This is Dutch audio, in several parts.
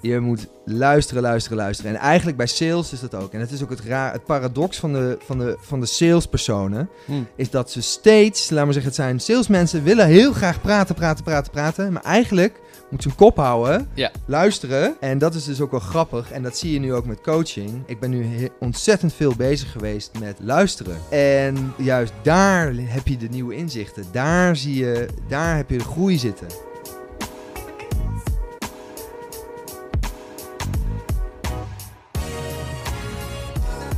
Je moet luisteren, luisteren, luisteren. En eigenlijk bij sales is dat ook. En dat is ook het, raar, het paradox van de, van, de, van de salespersonen. Hm. Is dat ze steeds, laat maar zeggen, het zijn salesmensen, willen heel graag praten, praten, praten, praten. Maar eigenlijk moet ze een kop houden, Ja. luisteren. En dat is dus ook wel grappig. En dat zie je nu ook met coaching. Ik ben nu ontzettend veel bezig geweest met luisteren. En juist daar heb je de nieuwe inzichten. Daar zie je, daar heb je de groei zitten.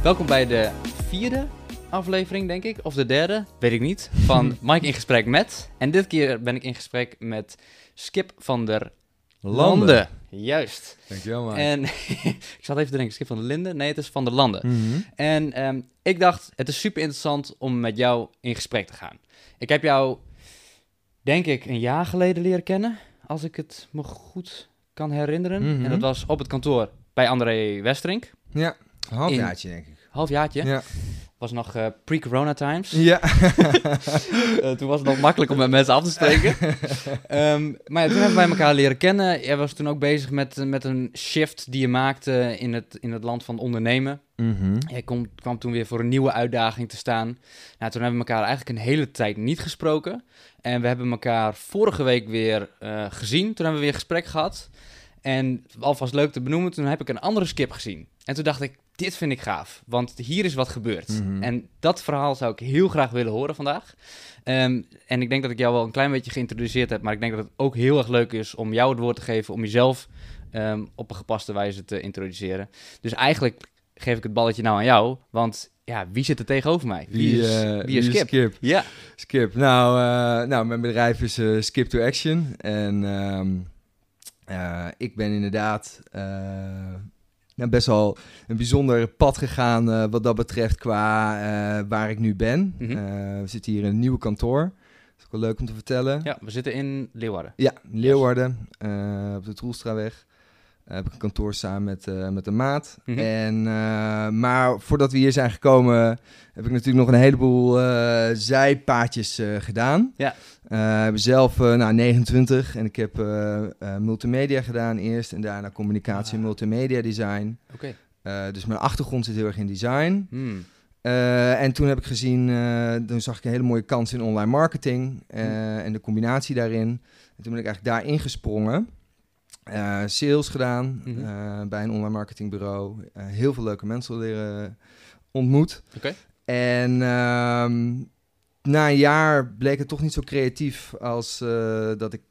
Welkom bij de vierde aflevering, denk ik. Of de derde, weet ik niet. Van Mike in gesprek met. En dit keer ben ik in gesprek met Skip van der Landen. Juist. Dankjewel, man. En ik zat even te denken, Skip van der Linden? Nee, het is van der Landen. Mhm. En ehm, ik dacht, het is super interessant om met jou in gesprek te gaan. Ik heb jou, denk ik, een jaar geleden leren kennen. Als ik het me goed kan herinneren. Mhm. En dat was op het kantoor bij André Westerink. Ja, een In- halfjaartje denk ik. Halfjaartje. Ja. Was nog eh, pre-corona times. Ja. Eh, toen was het nog makkelijk om met mensen af te spreken. Ehm, maar ja, toen hebben wij elkaar leren kennen. Jij was toen ook bezig met, met een shift die je maakte in het, in het land van ondernemen. Mhm. Jij kom, kwam toen weer voor een nieuwe uitdaging te staan. Nou, toen hebben we elkaar eigenlijk een hele tijd niet gesproken. En we hebben elkaar vorige week weer eh, gezien. Toen hebben we weer gesprek gehad. En alvast leuk te benoemen, toen heb ik een andere skip gezien. En toen dacht ik, dit vind ik gaaf, want hier is wat gebeurd. Mhm. En dat verhaal zou ik heel graag willen horen vandaag. Ehm, en ik denk dat ik jou wel een klein beetje geïntroduceerd heb, maar ik denk dat het ook heel erg leuk is om jou het woord te geven, om jezelf ehm, op een gepaste wijze te introduceren. Dus eigenlijk geef ik het balletje nou aan jou, want ja, wie zit er tegenover mij? Wie, is, eh, wie is Skip? Skip? Ja, Skip. Nou, eh, nou mijn bedrijf is eh, Skip to Action. En ehm, eh, ik ben inderdaad nou, best wel een bijzonder pad gegaan eh, wat dat betreft qua eh, waar ik nu ben. Mhm. Eh, we zitten hier in een nieuw kantoor. Dat is ook wel leuk om te vertellen. ja, we zitten in Leeuwarden. Ja, Leeuwarden, op de Troelstraweg. Eh, heb ik een kantoor samen met, eh, met een maat. Mhm. en, eh, maar voordat we hier zijn gekomen, heb ik natuurlijk nog een heleboel eh, zijpaadjes gedaan. Ja. Ik ben zelf nou, 29 en ik heb multimedia gedaan eerst en daarna communicatie en Ah. multimedia design. Oké. Dus mijn achtergrond zit heel erg in design. Hmm. En toen heb ik gezien, toen zag ik een hele mooie kans in online marketing eh, Hm. en de combinatie daarin. En toen ben ik eigenlijk daarin gesprongen. Eh, sales gedaan Mhm. eh, bij een online marketingbureau. Eh, heel veel leuke mensen leren ontmoet. Oké. En ehm, na een jaar bleek het toch niet zo creatief als dat ik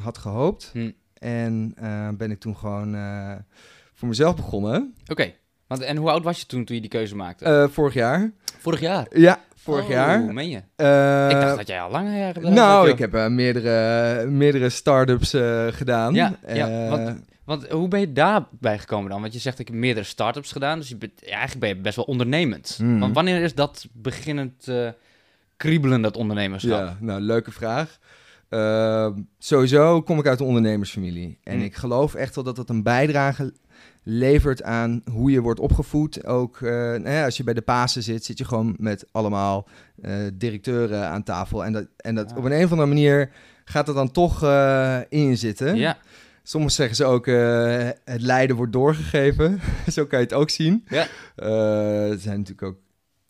had gehoopt. Hm. En ben ik toen gewoon voor mezelf begonnen. Oké. Want, en hoe oud was je toen, toen je die keuze maakte? Vorig jaar. Vorig jaar? Ja, vorig Oh, jaar. meen je? Eh, ik dacht dat jij al langer jaar gedaan Nou, ik heb eh, meerdere, meerdere start-ups eh, gedaan. Ja, ja, want- Want hoe ben je daarbij gekomen dan? Want je zegt, ik heb meerdere start-ups gedaan, dus je bent, ja, eigenlijk ben je best wel ondernemend. Want wanneer is dat beginnend kriebelen, dat ondernemerschap? Ja, nou, leuke vraag. Sowieso kom ik uit een ondernemersfamilie. En Mm. ik geloof echt wel dat dat een bijdrage levert aan hoe je wordt opgevoed. Ook eh, nou ja, als je bij de Pasen zit, zit je gewoon met allemaal eh, directeuren aan tafel. En dat, en dat op een, een of andere manier gaat er dan toch eh, in je zitten. Ja, Soms zeggen ze ook, het lijden wordt doorgegeven. Zo kan je het ook zien. Ja. Er zijn natuurlijk ook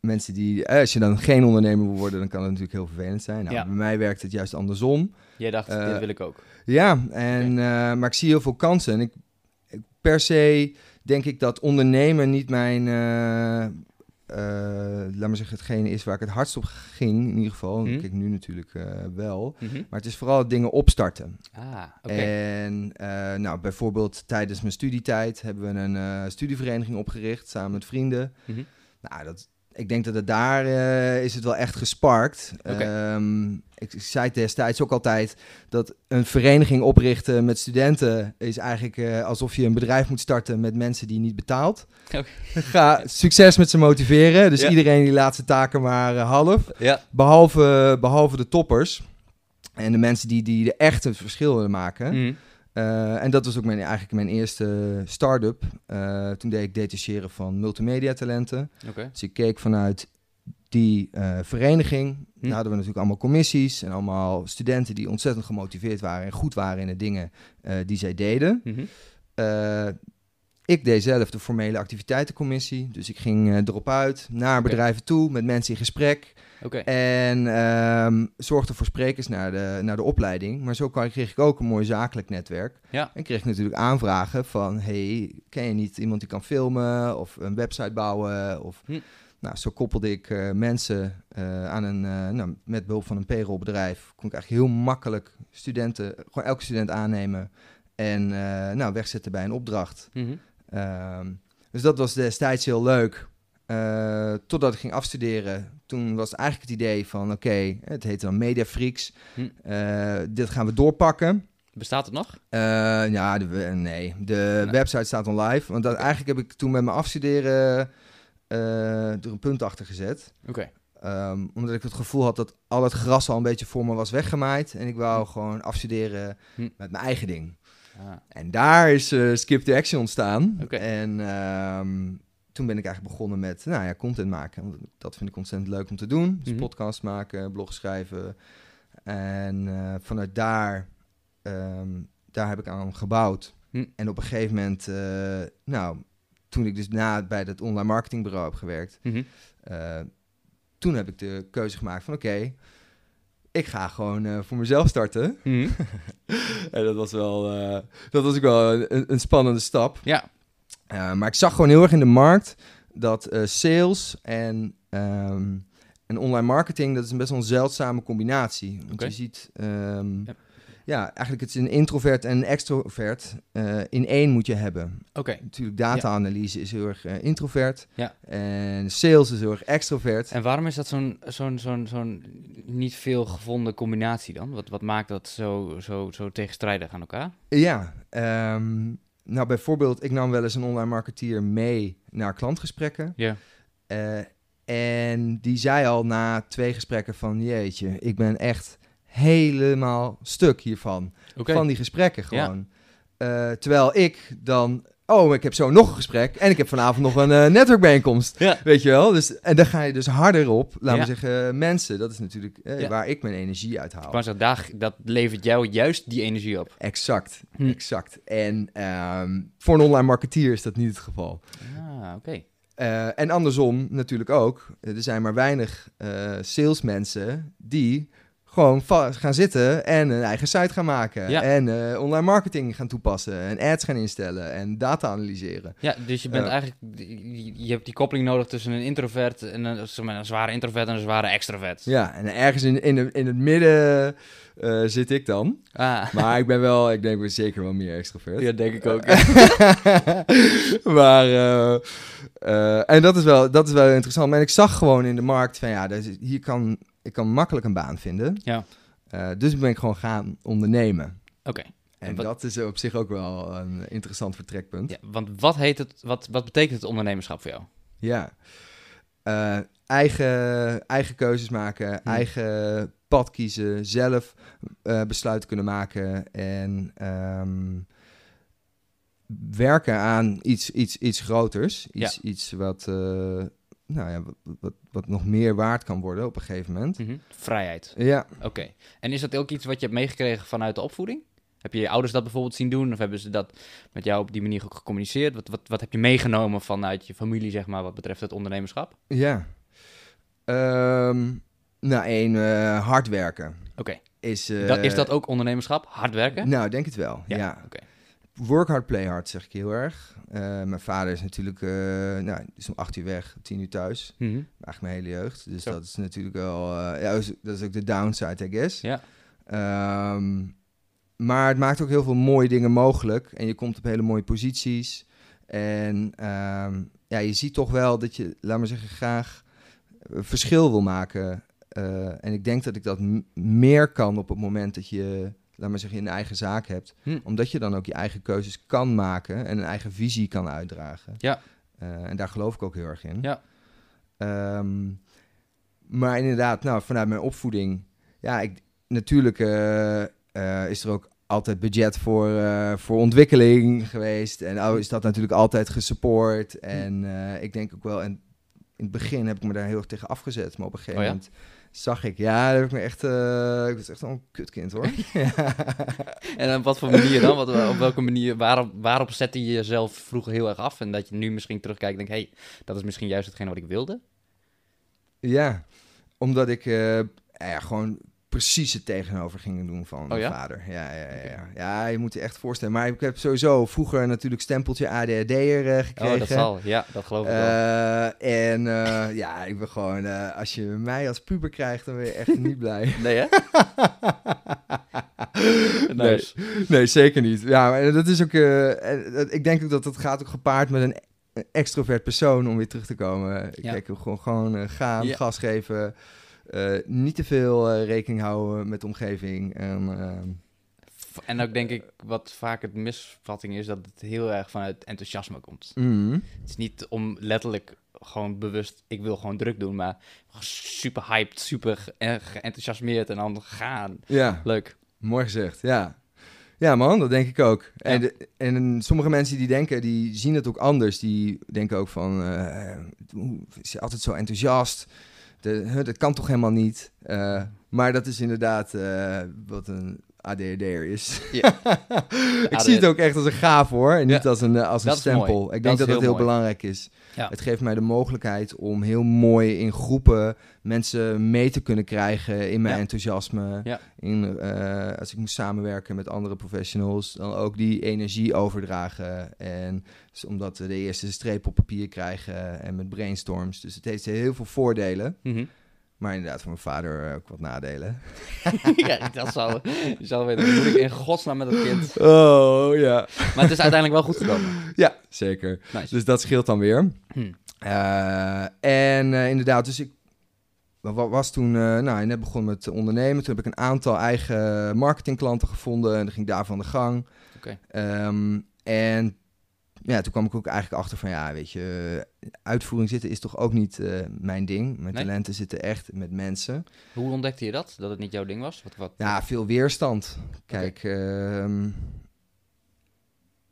mensen die, als je dan geen ondernemer wil worden, dan kan het natuurlijk heel vervelend zijn. Nou, Ja. Bij mij werkt het juist andersom. jij dacht, dit wil ik ook. Ja, en, maar ik zie heel veel kansen. En ik, ik- per se denk ik dat ondernemen niet mijn, eh, eh, laat maar zeggen, hetgene is waar ik het hardst op ging. In ieder geval. Mhm. Kijk, nu natuurlijk eh, wel. Mhm. Maar het is vooral dingen opstarten. Ah. En nou, bijvoorbeeld tijdens mijn studietijd hebben we een studievereniging opgericht samen met vrienden. Mhm. Nou, dat, ik denk dat het daar eh, is het wel echt gesparkt. Ehm, ik, zei destijds ook altijd dat een vereniging oprichten met studenten is eigenlijk eh, alsof je een bedrijf moet starten met mensen die je niet betaalt. Oké. Ga succes met ze motiveren. Dus Ja. iedereen die laat zijn taken maar eh, half. Ja, Behalve, behalve de toppers. En de mensen die, die de echt het verschil willen maken. Mhm. Eh, en dat was ook mijn, eigenlijk mijn eerste start-up. Eh, toen deed ik detacheren van multimedia talenten. oké. Dus ik keek vanuit die eh, vereniging. Hm. Daar hadden we natuurlijk allemaal commissies en allemaal studenten die ontzettend gemotiveerd waren en goed waren in de dingen die zij deden. Eh, ik deed zelf de formele activiteitencommissie. Dus ik ging eh, erop uit, naar bedrijven toe, met mensen in gesprek. En ehm, zorgde voor sprekers naar de, naar de opleiding. Maar zo kreeg ik ook een mooi zakelijk netwerk. Ja. En kreeg ik natuurlijk aanvragen van... hey, ken je niet iemand die kan filmen of een website bouwen? Of, Hm. Nou, zo koppelde ik eh, mensen eh, aan een... nou, met behulp van een payrollbedrijf kon ik eigenlijk heel makkelijk studenten... gewoon elke student aannemen en nou, wegzetten bij een opdracht. Mhm. Ehm, dus dat was destijds heel leuk. Eh, totdat ik ging afstuderen. Toen was eigenlijk het idee van... oké, het heette dan Media Freaks. Hm. Eh, dit gaan we doorpakken. Bestaat het nog? Eh, ja, de, nee. De Nee. website staat on live. Want dat, eigenlijk heb ik toen met mijn afstuderen... er een punt achter gezet. Oké. Ehm, omdat ik het gevoel had dat al het gras al een beetje voor me was weggemaaid. En ik wou gewoon afstuderen Hm. met mijn eigen ding. Ah. En daar is eh, Skip to Action ontstaan. En ehm, toen ben ik eigenlijk begonnen met nou ja, content maken. Want dat vind ik ontzettend leuk om te doen. Dus Mhm. podcast maken, blog schrijven. En eh, vanuit daar, ehm, daar heb ik aan gebouwd. Hm. En op een gegeven moment, eh, nou, toen ik dus na bij dat online marketingbureau heb gewerkt, Mhm. toen heb ik de keuze gemaakt van oké, ik ga gewoon eh, voor mezelf starten. Mhm. En dat was wel, eh, dat was ook wel een, een spannende stap. Ja. Uh, maar ik zag gewoon heel erg in de markt dat sales en, um, en online marketing, dat is een best wel een zeldzame combinatie. Want Okay. je ziet, um, ja. Ja. eigenlijk het is een introvert en een extrovert. Uh, in één moet je hebben. Oké. Okay. Natuurlijk, data-analyse is heel erg uh, introvert. Ja. En sales is heel erg extrovert. En waarom is dat zo'n zo'n zo'n zo'n niet veel gevonden combinatie dan? Wat, wat maakt dat zo, zo, zo tegenstrijdig aan elkaar? Ja, um, nou bijvoorbeeld, ik nam wel eens een online marketeer mee naar klantgesprekken. Ja. Uh, en die zei al na twee gesprekken van, jeetje, ik ben echt helemaal stuk hiervan. Okay. Van die gesprekken gewoon. Ja. Uh, terwijl ik dan, oh, ik heb zo nog een gesprek en ik heb vanavond nog een uh, netwerkbijeenkomst. Ja. Weet je wel? Dus, en dan ga je dus harder op, laten Ja. we zeggen, mensen. Dat is natuurlijk eh, Ja. waar ik mijn energie uit haal. Maar zeg, daar, dat levert jou juist die energie op. Exact, Hm. exact. En um, voor een online marketeer is dat niet het geval. Ah, oké. Uh, en andersom natuurlijk ook. Er zijn maar weinig uh, salesmensen die gewoon gaan zitten en een eigen site gaan maken. Ja. En uh, online marketing gaan toepassen. En ads gaan instellen en data analyseren. Ja, dus je bent eigenlijk... Je hebt die koppeling nodig tussen een introvert en een, een zware introvert en een zware extrovert. Ja, en ergens in, in, in het midden uh, zit ik dan. Ah. Maar ik ben wel, ik denk zeker wel meer extrovert. Ja, denk ik ook. maar, en dat is, wel, dat is wel interessant. Maar ik zag gewoon in de markt van ja, hier kan ik kan makkelijk een baan vinden. Ja. Uh, dus ben ik gewoon gaan ondernemen. Oké. Okay. En, en dat is op zich ook wel een interessant vertrekpunt. Ja, want wat, heet het, wat, wat betekent het ondernemerschap voor jou? Ja, uh, eigen, eigen keuzes maken, hmm. eigen pad kiezen, zelf uh, besluiten kunnen maken en um, werken aan iets, iets, iets groters. Iets, ja. iets wat, nou ja, wat, wat, wat, nog meer waard kan worden op een gegeven moment. Mm -hmm. Vrijheid. Ja. Oké. Okay. En is dat ook iets wat je hebt meegekregen vanuit de opvoeding? Heb je je ouders dat bijvoorbeeld zien doen? Of hebben ze dat met jou op die manier ook gecommuniceerd? Wat, wat, wat heb je meegenomen vanuit je familie, zeg maar, wat betreft het ondernemerschap? Ja. Um, nou, één, uh, hard werken. Oké. Okay. Is, uh, dat, is dat ook ondernemerschap? Hard werken? Nou, denk het wel, ja. ja. Oké. Okay. Work hard, play hard, zeg ik heel erg. Uh, mijn vader is natuurlijk, uh, nou, is om acht uur weg, tien uur thuis. Mm -hmm. Eigenlijk mijn hele jeugd. Dus Zo. dat is natuurlijk wel, uh, ja, dat is ook de downside, I guess. Ja. Um, maar het maakt ook heel veel mooie dingen mogelijk. En je komt op hele mooie posities. En um, ja, je ziet toch wel dat je, laat maar zeggen, graag verschil wil maken. En ik denk dat ik dat meer kan op het moment dat je, laat maar zeggen, een eigen zaak hebt. Hm. Omdat je dan ook je eigen keuzes kan maken en een eigen visie kan uitdragen. Ja. Uh, en daar geloof ik ook heel erg in. Ja. Um, maar inderdaad, nou, vanuit mijn opvoeding, ja, ik, natuurlijk uh, uh, is er ook altijd budget voor, voor ontwikkeling geweest. En oh, is dat natuurlijk altijd gesupport. Hm. En ik denk ook wel, en in het begin heb ik me daar heel erg tegen afgezet. Maar op een gegeven oh, ja? moment Zag ik. Ja, dat heb ik me echt... eh, ik was echt wel een kutkind, hoor. ja. En op wat voor manier dan? Wat, op welke manier, waarop, waarop zette je jezelf vroeger heel erg af? En dat je nu misschien terugkijkt en denkt, hé, hey, dat is misschien juist hetgene wat ik wilde? Ja, omdat ik eh, ja, gewoon precies het tegenovergestelde doen van mijn ja? vader. Ja, ja, ja, ja. ja, je moet je echt voorstellen. Maar ik heb sowieso vroeger natuurlijk stempeltje ADHD'er eh gekregen. Oh, dat zal. Ja, dat geloof ik wel. Eh, en eh, ja, ik ben gewoon... als je mij als puber krijgt, dan ben je echt niet blij. Nee, hè? Nee, nee, zeker niet. Ja, maar dat is ook... ik denk ook dat dat gaat ook gepaard met een extrovert persoon om weer terug te komen. Ja. Kijk, gewoon, gewoon gaan, gas geven. Eh, niet te veel eh, rekening houden met de omgeving. En, ehm, En ook denk ik, wat vaak het misvatting is, dat het heel erg vanuit enthousiasme komt. mm, Het is niet om letterlijk gewoon bewust, ik wil gewoon druk doen, maar super hyped, super ge- en geenthousiasmeerd en dan gaan. ja, Leuk. mooi gezegd. Ja. ja, man, dat denk ik ook. En, de- en sommige mensen die denken, die zien het ook anders. Die denken ook van, hoe is hij altijd zo enthousiast? Dat kan toch helemaal niet? Eh, maar dat is inderdaad eh, wat een ADHD'er is. Ik zie het ook echt als een gaaf hoor, en niet Ja. als een, eh, als een Dat stempel. Ik denk dat dat heel belangrijk is. Ja. Het geeft mij de mogelijkheid om heel mooi in groepen mensen mee te kunnen krijgen in mijn Ja. enthousiasme. Ja. In, eh, als ik moet samenwerken met andere professionals, dan ook die energie overdragen. En dus omdat we de eerste streep op papier krijgen en met brainstorms. Dus het heeft heel veel voordelen. Mhm. Maar inderdaad, voor mijn vader eh, ook wat nadelen. ja, dat zou, zou weten. Moet ik in godsnaam met dat kind? Oh ja. Maar het is uiteindelijk wel goed gekomen. Ja, zeker. Nice. Dus dat scheelt dan weer. Hm. Eh, en eh, inderdaad, dus ik wa- was toen eh, nou, net begonnen met ondernemen. Toen heb ik een aantal eigen marketingklanten gevonden en dan ging ik daarvan de gang. Oké. Ehm, en ja, toen kwam ik ook eigenlijk achter van ja, weet je, uitvoering zitten is toch ook niet eh, mijn ding. Mijn Nee? talenten zitten echt met mensen. Hoe ontdekte je dat? Dat het niet jouw ding was? Wat, wat? Ja, veel weerstand. Kijk, ehm,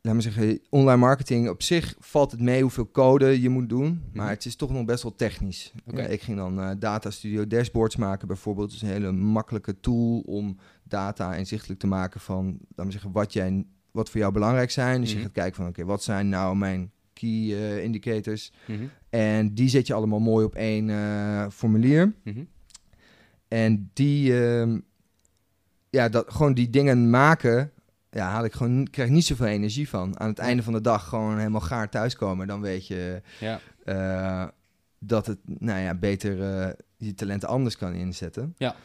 laat me zeggen, online marketing op zich valt het mee hoeveel code je moet doen, maar Mhm. het is toch nog best wel technisch. Ja, ik ging dan eh, Data Studio dashboards maken bijvoorbeeld. Dat is een hele makkelijke tool om data inzichtelijk te maken van, laat me zeggen, wat, jij, wat voor jou belangrijk zijn. Dus Mhm. je gaat kijken van, oké, wat zijn nou mijn key eh, indicators? Mhm. En die zet je allemaal mooi op één eh, formulier. Mhm. En die, ehm, ja, dat, gewoon die dingen maken, ja, haal ik gewoon, krijg niet zoveel energie van. Aan het einde van de dag gewoon helemaal gaar thuiskomen. Dan weet je Ja. eh, dat het, nou ja, beter je talenten anders kan inzetten. Ja.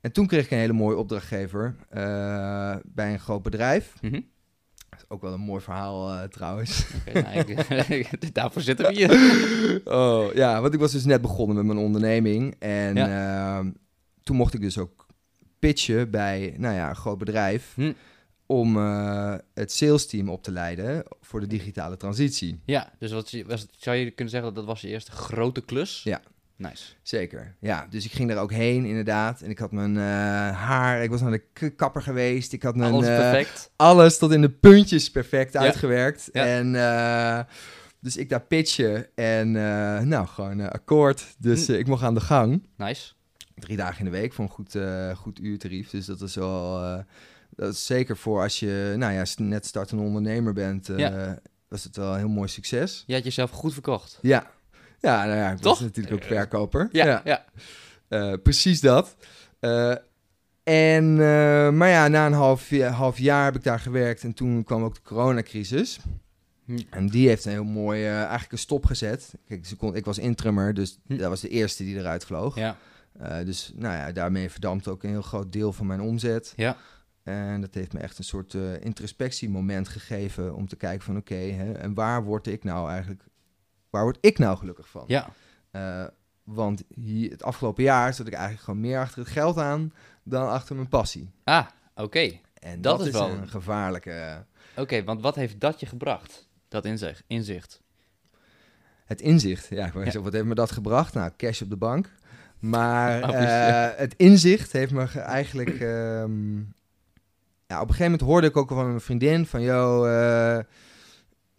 En toen kreeg ik een hele mooie opdrachtgever bij een groot bedrijf. Ook wel een mooi verhaal eh, trouwens. Oké, nou, ik- daarvoor zitten we hier. Oh, ja, want ik was dus net begonnen met mijn onderneming. En ehm, toen mocht ik dus ook pitchen bij, nou ja, een groot bedrijf. Hm. Om eh, het sales team op te leiden voor de digitale transitie. Ja, dus wat, was, het- zou je kunnen zeggen dat dat was je eerste grote klus? Ja. Nice. Zeker, ja. Dus ik ging daar ook heen, inderdaad. En ik had mijn eh, haar, ik was naar de kapper geweest. Ik had mijn, Alles eh, perfect. alles tot in de puntjes perfect Ja. uitgewerkt. Ja. En eh, dus ik daar pitchen en eh, nou, gewoon akkoord. Dus Hm. ik mocht aan de gang. Nice. Drie dagen in de week voor een goed, goed uurtarief. Dus dat is wel, dat is zeker voor als je, nou ja, net startende ondernemer bent, Ja. was het wel een heel mooi succes. Je had jezelf goed verkocht. Ja, ja, nou ja, ik Toch? was natuurlijk ook verkoper. Ja, ja. Eh, precies dat. Eh, en, eh, maar ja, na een half, half jaar heb ik daar gewerkt en toen kwam ook de coronacrisis. Hm. En die heeft een heel mooi, eigenlijk een stop gezet. Kijk, ze kon, ik was interimmer, dus Hm. dat was de eerste die eruit vloog. Ja. Dus nou ja, daarmee verdampt ook een heel groot deel van mijn omzet. Ja. En dat heeft me echt een soort introspectiemoment gegeven om te kijken van oké, en waar word ik nou eigenlijk, waar word ik nou gelukkig van? Ja. Eh, want hier, het afgelopen jaar zat ik eigenlijk gewoon meer achter het geld aan dan achter mijn passie. Ah, oké. En Dat dat, is wel- een gevaarlijke... Oké, want wat heeft dat je gebracht? Dat inzicht. inzicht. Het inzicht, ja, ik wou Ja. zeggen, wat heeft me dat gebracht? Nou, cash op de bank. Maar Oh, eh, het inzicht heeft me ge- eigenlijk... ehm, ja, op een gegeven moment hoorde ik ook van mijn vriendin van... Yo, eh,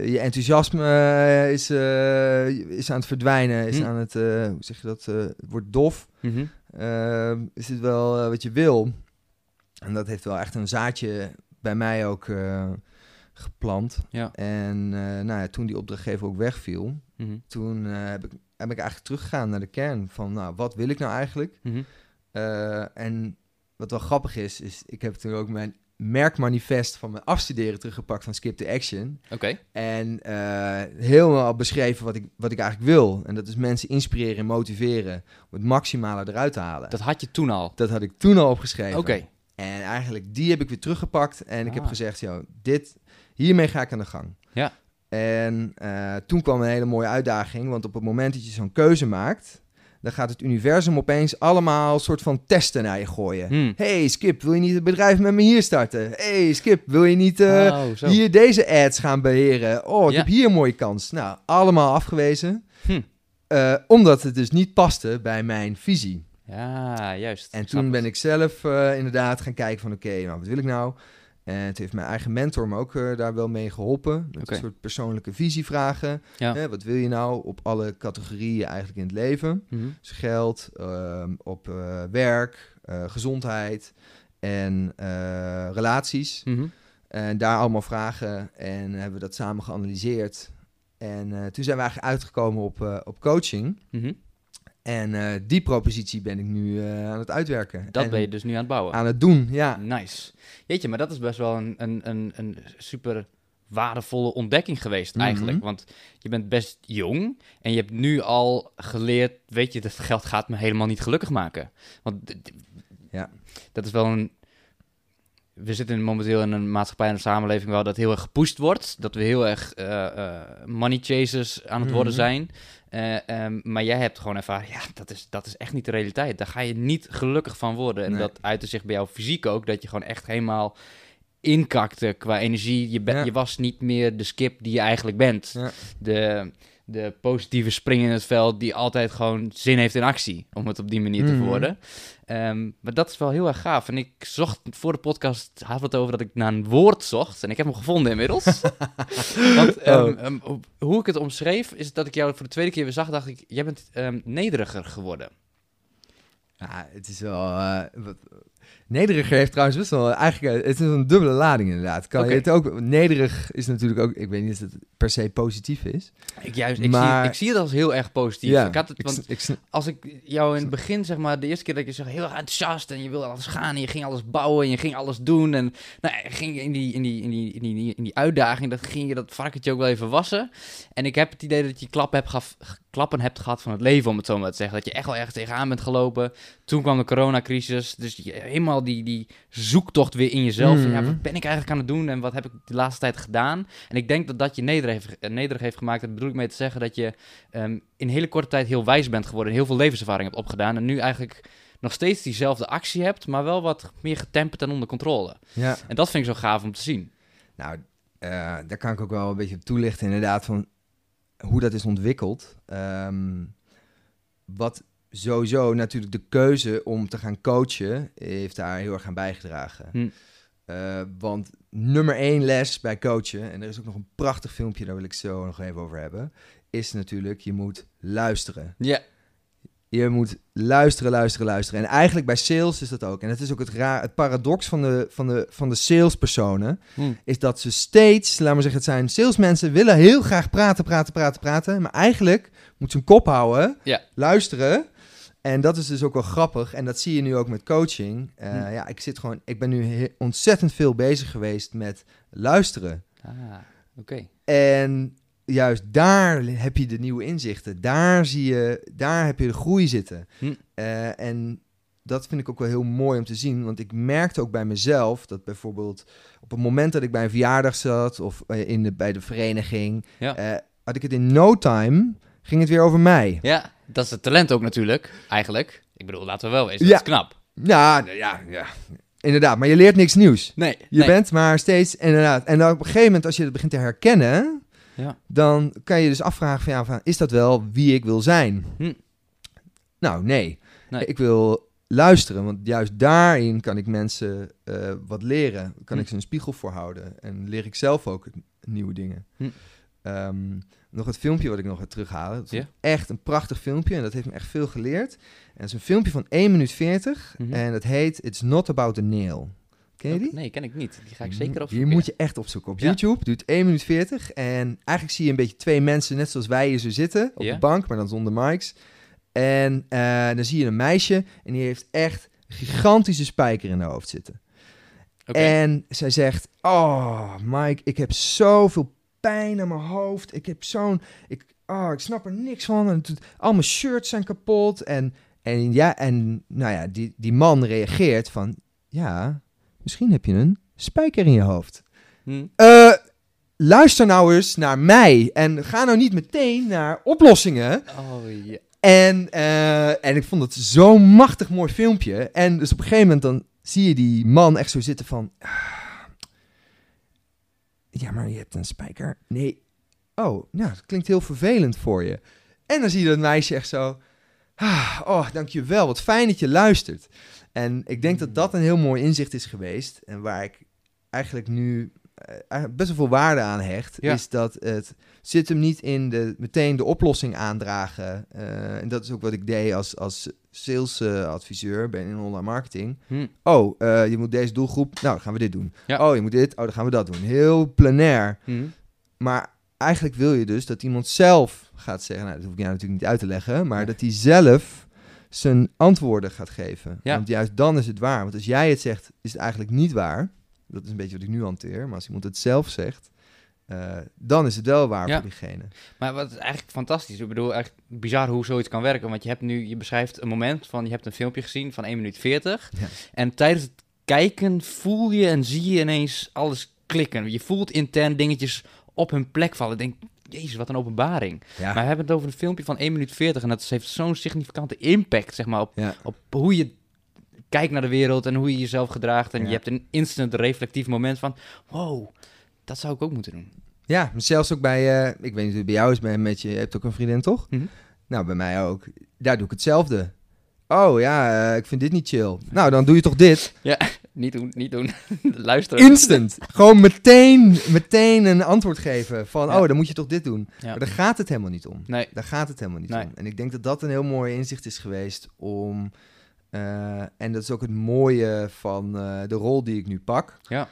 je enthousiasme eh, is, eh, is aan het verdwijnen, is Hm. aan het, eh, hoe zeg je dat, wordt dof. Mhm. Eh, is het wel wat je wil? En dat heeft wel echt een zaadje bij mij ook geplant. Ja. En nou ja, toen die opdrachtgever ook wegviel, Mhm. toen heb, ik, heb ik eigenlijk teruggegaan naar de kern van, nou, wat wil ik nou eigenlijk? Mhm. En wat wel grappig is, is ik heb toen ook mijn merkmanifest van mijn afstuderen teruggepakt van Skip to Action. Oké. En eh, helemaal beschreven wat ik, wat ik eigenlijk wil. En dat is mensen inspireren en motiveren om het maximale eruit te halen. Dat, Dat had je toen al. had ik toen al opgeschreven. Oké. En eigenlijk die heb ik weer teruggepakt. En ik heb Ah. gezegd, joh, dit, hiermee ga ik aan de gang. Ja. En eh, toen kwam een hele mooie uitdaging. Want op het moment dat je zo'n keuze maakt... dan gaat het universum opeens allemaal soort van testen naar je gooien. Hmm. Hey Skip, wil je niet het bedrijf met me hier starten? Hey Skip, wil je niet eh, oh, hier deze ads gaan beheren? Oh, ik Ja. heb hier een mooie kans. Nou, allemaal afgewezen. Hm. Eh, omdat het dus niet paste bij mijn visie. Ja, juist. En toen ben ik zelf eh, inderdaad gaan kijken van oké, nou wat wil ik nou? En toen heeft mijn eigen mentor me ook eh, daar wel mee geholpen. Met een soort persoonlijke visievragen. Ja. Hè, wat wil je nou op alle categorieën eigenlijk in het leven? Mhm. Dus geld, ehm, op eh, werk, eh, gezondheid en eh, relaties. Mhm. En daar allemaal vragen en hebben we dat samen geanalyseerd. En eh, toen zijn we eigenlijk uitgekomen op, eh, op coaching. Mhm. En eh, die propositie ben ik nu eh, aan het uitwerken. Dat En ben je dus nu aan het bouwen. aan het doen, ja. Nice. Jeetje, maar dat is best wel een, een, een, een super waardevolle ontdekking geweest Mhm. eigenlijk. Want je bent best jong en je hebt nu al geleerd, weet je, dat geld gaat me helemaal niet gelukkig maken. Want Ja. dat is wel een... We zitten momenteel in een maatschappij en een samenleving waar dat heel erg gepusht wordt. Dat we heel erg eh, money chasers aan het worden Mhm. zijn. Eh, ehm, maar jij hebt gewoon ervaren, ja, dat is, dat is echt niet de realiteit. Daar ga je niet gelukkig van worden. En Nee. dat uitte zich bij jou fysiek ook, dat je gewoon echt helemaal inkakte qua energie. Je, Ja. je was niet meer de skip die je eigenlijk bent. Ja. De, de positieve spring in het veld die altijd gewoon zin heeft in actie, om het op die manier te Mhm. verwoorden. Ehm, maar dat is wel heel erg gaaf. En ik zocht voor de podcast, had het over dat ik naar een woord zocht. En ik heb hem gevonden inmiddels. Want ehm, Oh. ehm, hoe- ik het omschreef, is dat ik jou voor de tweede keer weer zag, dacht ik, jij bent nederiger geworden. Ja, het is wel... eh, wat, nederiger heeft trouwens best wel... Eigenlijk, eh, het is een dubbele lading inderdaad. Kan je het ook... Nederig is natuurlijk ook... Ik weet niet of het per se positief is. Ik, juist, ik, zie, ik zie het als heel erg positief. Ja, ik had het, want ik als ik jou in het begin, zeg maar, de eerste keer dat je zag, heel erg enthousiast en je wilde alles gaan en je ging alles bouwen en je ging alles doen en nou, je ging in die, in die, in die, in die, in die uitdaging, dat ging je dat varkentje ook wel even wassen. En ik heb het idee dat je klap hebt gaf, klappen hebt gehad van het leven, om het zo maar te zeggen. Dat je echt wel ergens tegenaan bent gelopen. Toen kwam de coronacrisis, dus je, helemaal die, die zoektocht weer in jezelf. van, ja, Mhm. wat ben ik eigenlijk aan het doen en wat heb ik de laatste tijd gedaan? En ik denk dat dat je nederig heeft, eh, nederig heeft gemaakt. Dat bedoel ik mee te zeggen dat je ehm, in hele korte tijd heel wijs bent geworden en heel veel levenservaring hebt opgedaan. En nu eigenlijk nog steeds diezelfde actie hebt, maar wel wat meer getemperd en onder controle. ja. En dat vind ik zo gaaf om te zien. Nou, eh, daar kan ik ook wel een beetje op toelichten, inderdaad, van hoe dat is ontwikkeld. Ehm, wat sowieso natuurlijk de keuze om te gaan coachen, heeft daar heel erg aan bijgedragen. Hm. Eh, want nummer één les bij coachen, en er is ook nog een prachtig filmpje, daar wil ik zo nog even over hebben, is natuurlijk, je moet luisteren. Ja. Je moet luisteren, luisteren, luisteren. En eigenlijk bij sales is dat ook. En het is ook het, raar, het paradox van de, van, de, van de salespersonen. Hm. Is dat ze steeds, laten we zeggen, het zijn salesmensen, willen heel graag praten, praten, praten, praten. Maar eigenlijk moet ze een kop houden, Ja. luisteren. En dat is dus ook wel grappig. En dat zie je nu ook met coaching. Eh, Hm. Ja, ik zit gewoon, ik ben nu ontzettend veel bezig geweest met luisteren. Ah, oké. En juist daar heb je de nieuwe inzichten. Daar zie je, daar heb je de groei zitten. Hm. Eh, en dat vind ik ook wel heel mooi om te zien. Want ik merkte ook bij mezelf dat bijvoorbeeld op het moment dat ik bij een verjaardag zat of eh, in de, bij de vereniging, Ja. eh, had ik het in no time, ging het weer over mij. Ja, dat is het talent ook natuurlijk, eigenlijk. Ik bedoel, laten we wel wezen, Ja. dat is knap. Ja, nou ja, ja, inderdaad. Maar je leert niks nieuws. Nee, Je bent maar steeds, inderdaad. En dan op een gegeven moment, als je het begint te herkennen, Ja. dan kan je dus afvragen van, ja, van, is dat wel wie ik wil zijn? Hm. Nou, nee. Nee. Ik wil luisteren, want juist daarin kan ik mensen eh, wat leren. Kan Hm. ik ze een spiegel voorhouden en leer ik zelf ook nieuwe dingen. Hm. ehm, nog het filmpje wat ik nog ga terughalen. Het is echt een prachtig filmpje en dat heeft me echt veel geleerd. En het is een filmpje van 1 minuut 40 Mhm. en het heet It's Not About the Nail. Ken je die? Nee, ken ik niet. Die ga ik zeker Die opzoeken. moet je echt opzoeken. Op Ja. YouTube duurt 1 minuut 40. En eigenlijk zie je een beetje twee mensen, net zoals wij hier zo zitten, op Ja. de bank, maar dan zonder mics. En eh, dan zie je een meisje en die heeft echt een gigantische spijker in haar hoofd zitten. En zij zegt, oh Mike, ik heb zoveel pijn aan mijn hoofd. Ik heb zo'n, ik, oh, ik snap er niks van. En al mijn shirts zijn kapot. En, en ja, en nou ja, die, die man reageert van, ja, misschien heb je een spijker in je hoofd. Hm. Eh, luister nou eens naar mij en ga nou niet meteen naar oplossingen. Oh, ja. En, eh, en ik vond het zo'n machtig mooi filmpje. En dus op een gegeven moment dan zie je die man echt zo zitten van... "Ah, ja, maar je hebt een spijker. Nee. Oh, nou, dat klinkt heel vervelend voor je. En dan zie je dat meisje echt zo... Ah, oh, dankjewel. Wat fijn dat je luistert. En ik denk dat dat een heel mooi inzicht is geweest. En waar ik eigenlijk nu eh, best wel veel waarde aan hecht... Ja. is dat het zit hem niet in de, meteen de oplossing aandragen. Eh, en dat is ook wat ik deed als, als salesadviseur bij in online marketing. Hm. Oh, eh, je moet deze doelgroep, nou dan gaan we dit doen. Ja. Oh, je moet dit, oh dan gaan we dat doen. Heel plenair. Hm. Maar eigenlijk wil je dus dat iemand zelf gaat zeggen, nou dat hoef ik jou natuurlijk niet uit te leggen, maar dat hij zelf zijn antwoorden gaat geven. Ja. Want juist dan is het waar. Want als jij het zegt, is het eigenlijk niet waar. Dat is een beetje wat ik nu hanteer. Maar als iemand het zelf zegt, eh, dan is het wel waar Ja. voor diegene. Maar wat is eigenlijk fantastisch. Ik bedoel, echt bizar hoe zoiets kan werken. Want je hebt nu, je beschrijft een moment van, je hebt een filmpje gezien van 1 minuut 40. Ja. En tijdens het kijken voel je en zie je ineens alles klikken. Je voelt intern dingetjes op hun plek vallen. Ik denk, jezus, wat een openbaring. Ja. Maar we hebben het over een filmpje van 1 minuut 40 en dat heeft zo'n significante impact, zeg maar, op, Ja. op hoe je kijkt naar de wereld en hoe je jezelf gedraagt. En Ja. je hebt een instant reflectief moment van, wow, dat zou ik ook moeten doen. Ja, zelfs ook bij, eh, ik weet niet hoe het bij jou is, bij, met je, je hebt ook een vriendin, toch? Mhm. Nou, bij mij ook. Daar doe ik hetzelfde. Oh ja, eh, ik vind dit niet chill. Nou, dan doe je toch dit? Niet doen, niet doen. Luister. Instant. Gewoon meteen, meteen een antwoord geven van, Ja. oh, dan moet je toch dit doen. Ja. Maar daar gaat het helemaal niet om. Nee. Daar gaat het helemaal niet Nee. om. En ik denk dat dat een heel mooi inzicht is geweest om... eh, en dat is ook het mooie van eh, de rol die ik nu pak. Ja.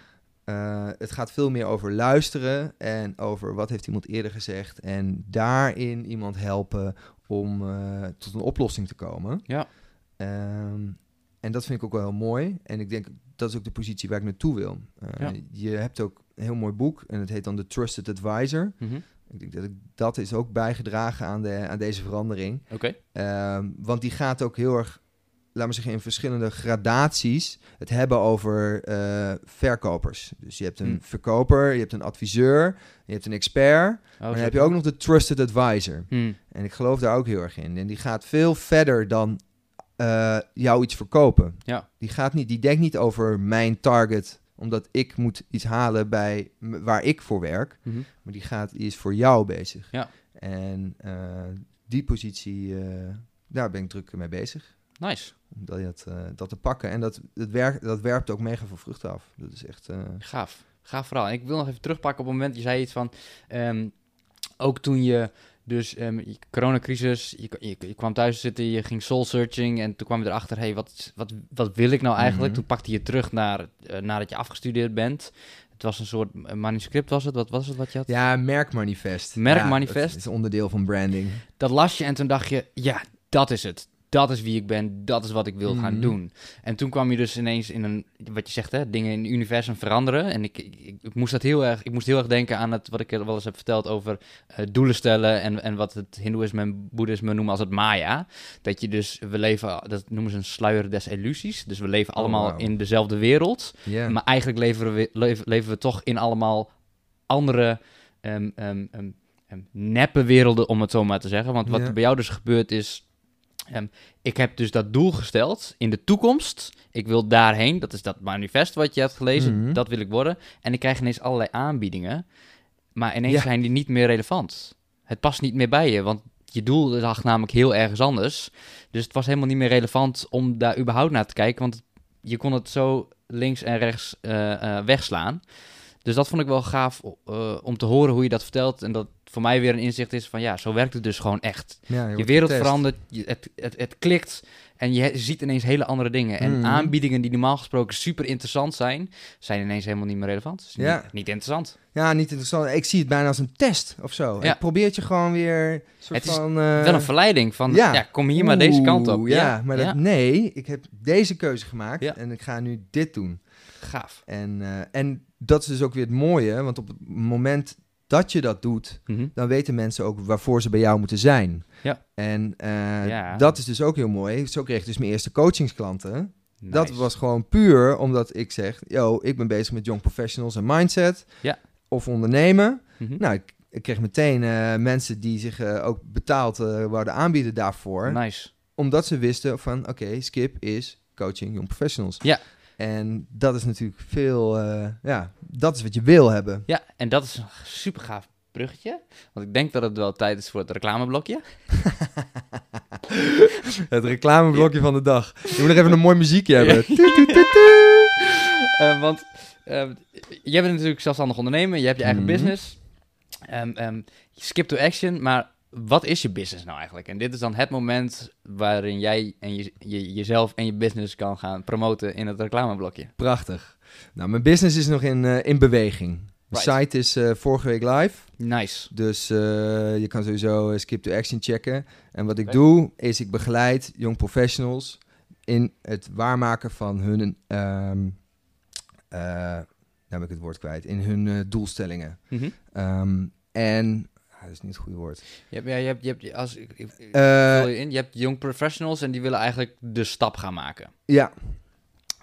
Het gaat veel meer over luisteren en over wat heeft iemand eerder gezegd. En daarin iemand helpen om tot een oplossing te komen. Ja. Ehm, en dat vind ik ook wel heel mooi. En ik denk dat is ook de positie waar ik naartoe wil. Eh, Ja. Je hebt ook een heel mooi boek en het heet dan The Trusted Advisor. Mhm. Ik denk dat ik, dat is ook bijgedragen aan, de, aan deze verandering. Oké. Ehm, want die gaat ook heel erg, laten we zeggen, in verschillende gradaties het hebben over eh, verkopers. Dus je hebt een Hmm. verkoper, je hebt een adviseur, je hebt een expert. Oh, maar dan heb je ook nog de trusted advisor. Hm. En ik geloof daar ook heel erg in. En die gaat veel verder dan eh, jou iets verkopen. Ja. Die, gaat niet, die denkt niet over mijn target, omdat ik moet iets halen bij waar ik voor werk. Mhm. Maar die, gaat, die is voor jou bezig. Ja. En eh, die positie, eh, daar ben ik druk mee bezig. Nice. Om dat, dat te pakken. En dat, dat, werkt, dat werpt ook mega veel vruchten af. Dat is echt... Gaaf. Gaaf verhaal. En ik wil nog even terugpakken op het moment, je zei iets van, ehm, ook toen je dus je coronacrisis, je, je, je kwam thuis zitten, je ging soul searching en toen kwam je erachter, hey, wat, wat, wat wil ik nou eigenlijk? Mhm. Toen pakte je terug naar, eh, nadat je afgestudeerd bent. Het was een soort eh, manuscript, was het? Wat was het wat je had? ja, merkmanifest. Merkmanifest. Ja, dat is onderdeel van branding. Dat las je en toen dacht je, ja, dat is het. Dat is wie ik ben, dat is wat ik wil gaan Mhm. doen. En toen kwam je dus ineens in een, wat je zegt, hè, dingen in het universum veranderen. En ik, ik, ik moest dat heel erg, ik moest heel erg denken aan het, wat ik wel eens heb verteld over eh, doelen stellen en, en wat het Hindoeïsme en Boeddhisme noemen als het Maya. Dat je dus, we leven, dat noemen ze een sluier des illusies. Dus we leven Oh, allemaal in dezelfde wereld. Maar eigenlijk leven we, leven, leven we toch in allemaal andere ehm ehm ehm, neppe werelden, om het zo maar te zeggen. Want wat er bij jou dus gebeurt is... ehm, ik heb dus dat doel gesteld in de toekomst. Ik wil daarheen. Dat is dat manifest wat je hebt gelezen. Mhm. Dat wil ik worden. En ik krijg ineens allerlei aanbiedingen. Maar ineens Ja. zijn die niet meer relevant. Het past niet meer bij je, want je doel lag namelijk heel ergens anders. Dus het was helemaal niet meer relevant om daar überhaupt naar te kijken. Want je kon het zo links en rechts eh, eh, wegslaan. Dus dat vond ik wel gaaf eh, om te horen hoe je dat vertelt. En dat voor mij weer een inzicht is van ja, zo werkt het dus gewoon echt. Ja, Je wereld getest. verandert, je, het, het, het klikt en je ziet ineens hele andere dingen. En Mhm. aanbiedingen die normaal gesproken super interessant zijn, zijn ineens helemaal niet meer relevant. Is Ja. niet, niet interessant. Ja, niet interessant. Ik zie het bijna als een test of zo. Ja. Het probeert je gewoon weer soort Het is van... eh, Wel een verleiding van, ja. ja, kom hier maar deze kant op. Ja, maar dat, nee, ik heb deze keuze gemaakt en ik ga nu dit doen. gaaf. En, eh, en dat is dus ook weer het mooie, want op het moment dat je dat doet, Mhm. dan weten mensen ook waarvoor ze bij jou moeten zijn. Ja. En eh, Ja. dat is dus ook heel mooi. Zo kreeg ik dus mijn eerste coachingsklanten. Dat was gewoon puur omdat ik zeg, yo, ik ben bezig met young professionals en mindset. Ja. Of ondernemen. Mhm. Nou, ik, ik kreeg meteen eh, mensen die zich eh, ook betaald wouden aanbieden daarvoor. Nice. Omdat ze wisten van, oké, Skip is coaching young professionals. Ja. En dat is natuurlijk veel, eh, ja, dat is wat je wil hebben. Ja, en dat is een super gaaf bruggetje. Want ik denk dat het wel tijd is voor het reclameblokje. Het reclameblokje van de dag. Je moet nog even een mooi muziekje hebben. Eh, want eh, jij bent natuurlijk zelfstandig ondernemer, je hebt je eigen Mhm. business. Je skip to action, maar wat is je business nou eigenlijk? En dit is dan het moment waarin jij en je, je, jezelf en je business kan gaan promoten in het reclameblokje. Prachtig. Nou, mijn business is nog in, eh, in beweging. De site is eh, vorige week live. Nice. Dus eh, je kan sowieso skip to action checken. En wat ik doe, is ik begeleid young professionals in het waarmaken van hun, eh, nou heb ik het woord kwijt, in hun doelstellingen. Mhm. Ehm, en, ah, dat is niet het goede woord. Je hebt, ja, je hebt, je hebt, als, ik, ik, ik Eh, je in, je hebt young professionals en die willen eigenlijk de stap gaan maken. ja,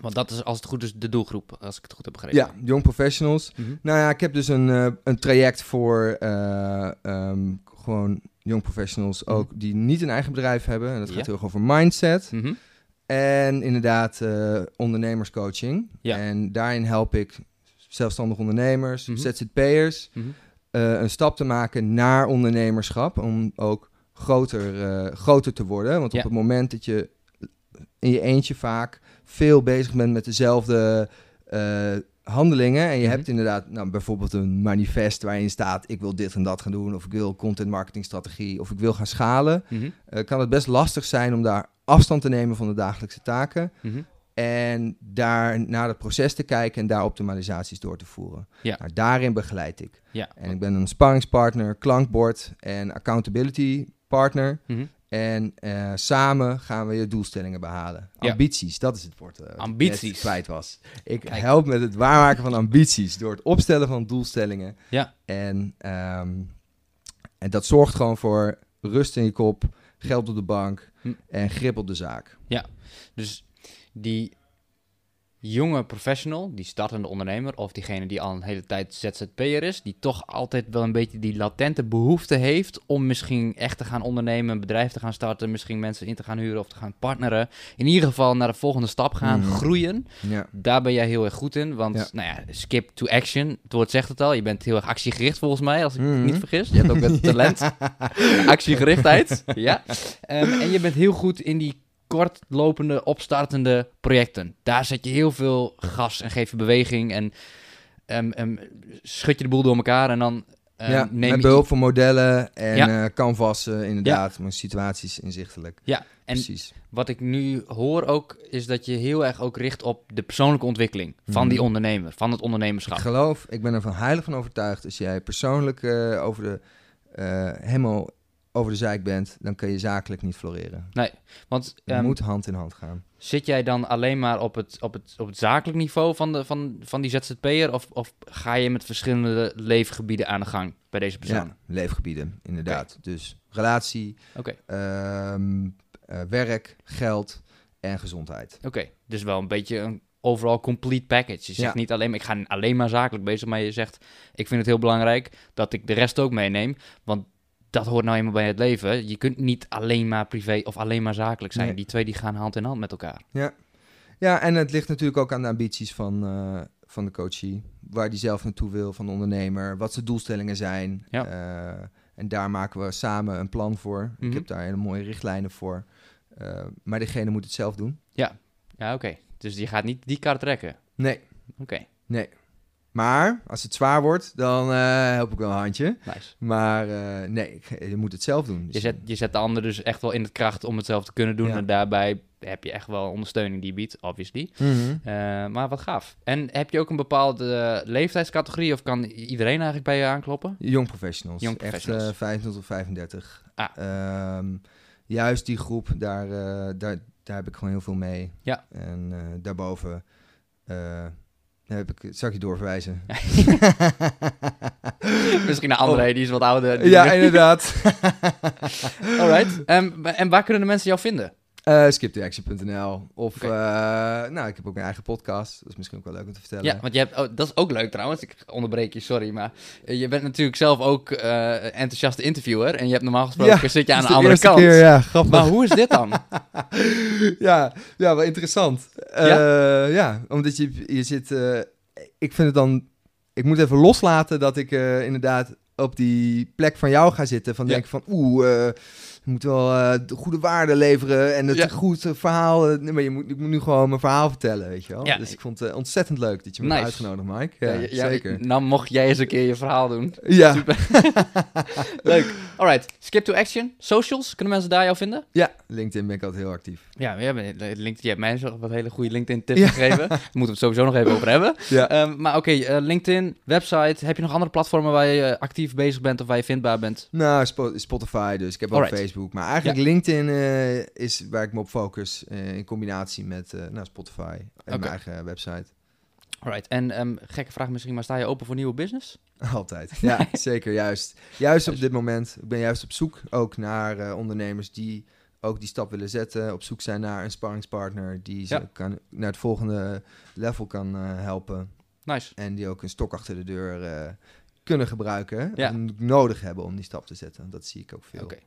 Want dat is als het goed is de doelgroep, als ik het goed heb begrepen. ja, young professionals. Mhm. Nou ja, ik heb dus een, eh, een traject voor eh, ehm, gewoon young professionals ook die niet een eigen bedrijf hebben. En dat gaat Ja. heel erg over mindset. Mhm. En inderdaad ondernemerscoaching. Ja. En daarin help ik zelfstandig ondernemers, Mhm. ZZP'ers, Eh, een stap te maken naar ondernemerschap. Om ook groter, eh, groter te worden. Want Ja. op het moment dat je in je eentje vaak veel bezig bent met dezelfde eh, handelingen. En je Mhm. hebt inderdaad nou, bijvoorbeeld een manifest waarin staat... ik wil dit en dat gaan doen. Of ik wil content marketing strategie. Of ik wil gaan schalen. Mhm. kan het best lastig zijn om daar afstand te nemen van de dagelijkse taken. Mhm. En daar naar het proces te kijken en daar optimalisaties door te voeren. Ja. Nou, daarin begeleid ik. Ja. En ik ben een sparringspartner, klankbord en accountability partner. Mhm. En eh, samen gaan we je doelstellingen behalen. Ja. Ambities, dat is het woord ik Ambities. net kwijt was. Ik Kijk. help met het waarmaken van ambities door het opstellen van doelstellingen. Ja. En, ehm, en dat zorgt gewoon voor rust in je kop, geld op de bank Hm. en grip op de zaak. Dus die jonge professional, die startende ondernemer, of diegene die al een hele tijd ZZP'er is, die toch altijd wel een beetje die latente behoefte heeft om misschien echt te gaan ondernemen, een bedrijf te gaan starten, misschien mensen in te gaan huren of te gaan partneren. In ieder geval naar de volgende stap gaan, Mhm. groeien. Ja. Daar ben jij heel erg goed in, want Ja. nou ja, skip to action, het woord zegt het al, je bent heel erg actiegericht volgens mij, als ik Mhm. het niet vergis. Je hebt ook het talent, actiegerichtheid, ja. Ehm, en je bent heel goed in die kortlopende, opstartende projecten. Daar zet je heel veel gas en geef je beweging en ehm, schud je de boel door elkaar en dan ehm, ja, neem met je... behulp van modellen en Ja. eh, canvassen, inderdaad, maar situaties inzichtelijk. Ja, en Precies. wat ik nu hoor ook, is dat je heel erg ook richt op de persoonlijke ontwikkeling van die Mhm. ondernemer, van het Ik ondernemerschap. geloof, ik ben er van heilig van overtuigd, als jij persoonlijk eh, over de, eh, helemaal over de zijk bent, dan kun je zakelijk niet floreren. Want Het ehm, moet hand in hand gaan. zit jij dan alleen maar op het, op het, op het zakelijk niveau van, de, van, van die ZZP'er of, of ga je met verschillende leefgebieden aan de gang bij deze persoon? Ja, leefgebieden, inderdaad. Dus relatie, Oké. ehm, eh, werk, geld en gezondheid. Oké, dus wel een beetje een overal complete package. Je zegt Ja. niet alleen, ik ga alleen maar zakelijk bezig, maar je zegt, ik vind het heel belangrijk dat ik de rest ook meeneem, want dat hoort nou eenmaal bij het leven. Je kunt niet alleen maar privé of alleen maar zakelijk zijn. Nee. Die twee die gaan hand in hand met elkaar. Ja, en het ligt natuurlijk ook aan de ambities van, eh, van de coachie. Waar die zelf naartoe wil, van de ondernemer. Wat zijn doelstellingen zijn. Ja. Eh, en daar maken we samen een plan voor. Mhm. Ik heb daar hele mooie richtlijnen voor. Eh, maar diegene moet het zelf doen. Ja, oké. Dus je gaat niet die kaart trekken. Nee, Oké. nee. Maar als het zwaar wordt, dan eh, help ik wel een handje. Nice. Maar eh, nee, ik- je moet het zelf doen. Je Dus- zet, je zet de ander dus echt wel in het kracht om het zelf te kunnen doen. Ja. En daarbij heb je echt wel ondersteuning die je biedt, obviously. Mhm. Eh, maar wat gaaf. En heb je ook een bepaalde leeftijdscategorie of kan iedereen eigenlijk bij je aankloppen? Young professionals. Young Echt professionals. eh, 25 tot 35. Ah. Ehm, juist die groep, daar, daar, daar heb ik gewoon heel veel mee. Ja. En daarboven eh, heb ik, ik je doorverwijzen? Misschien een André, die is wat ouder. die- Oh. ja, inderdaad. Alright. Ehm, en waar kunnen de mensen jou vinden? Skiptoaction.nl Of, eh, nou, ik heb ook mijn eigen podcast. Dat is misschien ook wel leuk om te vertellen. Ja, want je hebt, oh, dat is ook leuk trouwens. Ik onderbreek je, sorry. Maar eh, je bent natuurlijk zelf ook enthousiaste interviewer. En je hebt normaal gesproken Ja, zit je aan de andere kant. Keer, ja, grappig. Maar hoe is dit dan? ja, ja, wel interessant. ja? ja, omdat je, je zit... ik vind het dan... Ik moet even loslaten dat ik inderdaad op die plek van jou ga zitten. Van Ja. denk van, oeh, eh, je moet wel eh, de goede waarde leveren en het Ja. goed eh, verhaal. eh, nee, maar je moet, ik moet nu gewoon mijn verhaal vertellen, weet je wel. Ja. Dus ik vond het ontzettend leuk dat je me Nice. hebt uitgenodigd, Mike. Ja, zeker. Nou, mocht jij eens een keer je verhaal doen. Ja, Super. Leuk. Alright. Skip to action. Socials. Kunnen mensen daar jou vinden? ja, LinkedIn ben ik altijd heel actief. Ja, we hebben, LinkedIn, je hebt mij wat hele goede LinkedIn tips Ja. gegeven. Daar moeten we het sowieso nog even over hebben. Ja. Ehm, maar oké, LinkedIn, website. Heb je nog andere platformen waar je actief bezig bent of waar je vindbaar bent? Nou, Spo- Spotify dus. Ik heb ook Alright. Facebook. Maar eigenlijk LinkedIn eh, is waar ik me op focus. eh, in combinatie met eh, nou, Spotify en mijn eigen website. Alright. En ehm, gekke vraag misschien, maar sta je open voor nieuwe business? Altijd. Ja, zeker. Juist. Juist op dit moment. Ik ben juist op zoek ook naar ondernemers die ook die stap willen zetten. Op zoek zijn naar een sparringspartner die ze Ja. kan, naar het volgende level kan helpen. Nice. En die ook een stok achter de deur kunnen gebruiken. Ja. En nodig hebben om die stap te zetten. Dat zie ik ook veel. Oké.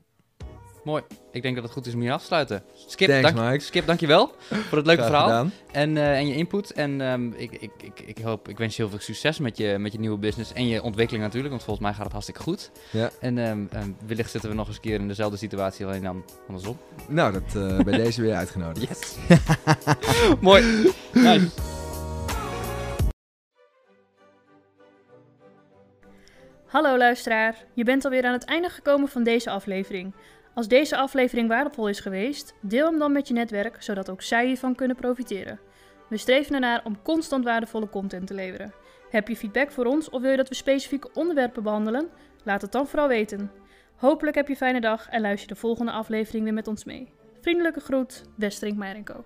Mooi. Ik denk dat het goed is om hier af te sluiten. Skip, Thanks, dank, Mike. Skip dankjewel voor het leuke Graag verhaal. gedaan. En, eh, en je input. En ehm, ik, ik, ik, ik, hoop, ik wens je heel veel succes met je, met je nieuwe business en je ontwikkeling natuurlijk. Want volgens mij gaat het hartstikke goed. Ja. En ehm, ehm, wellicht zitten we nog eens een keer in dezelfde situatie, alleen dan andersom. Nou, dat eh, bij deze weer uitgenodigd. Yes. Mooi. Nice. Hallo luisteraar, je bent alweer aan het einde gekomen van deze aflevering. Als deze aflevering waardevol is geweest, deel hem dan met je netwerk, zodat ook zij hiervan kunnen profiteren. We streven ernaar om constant waardevolle content te leveren. Heb je feedback voor ons of wil je dat we specifieke onderwerpen behandelen? Laat het dan vooral weten. Hopelijk heb je een fijne dag en luister de volgende aflevering weer met ons mee. Vriendelijke groet, Westerink Meirenko.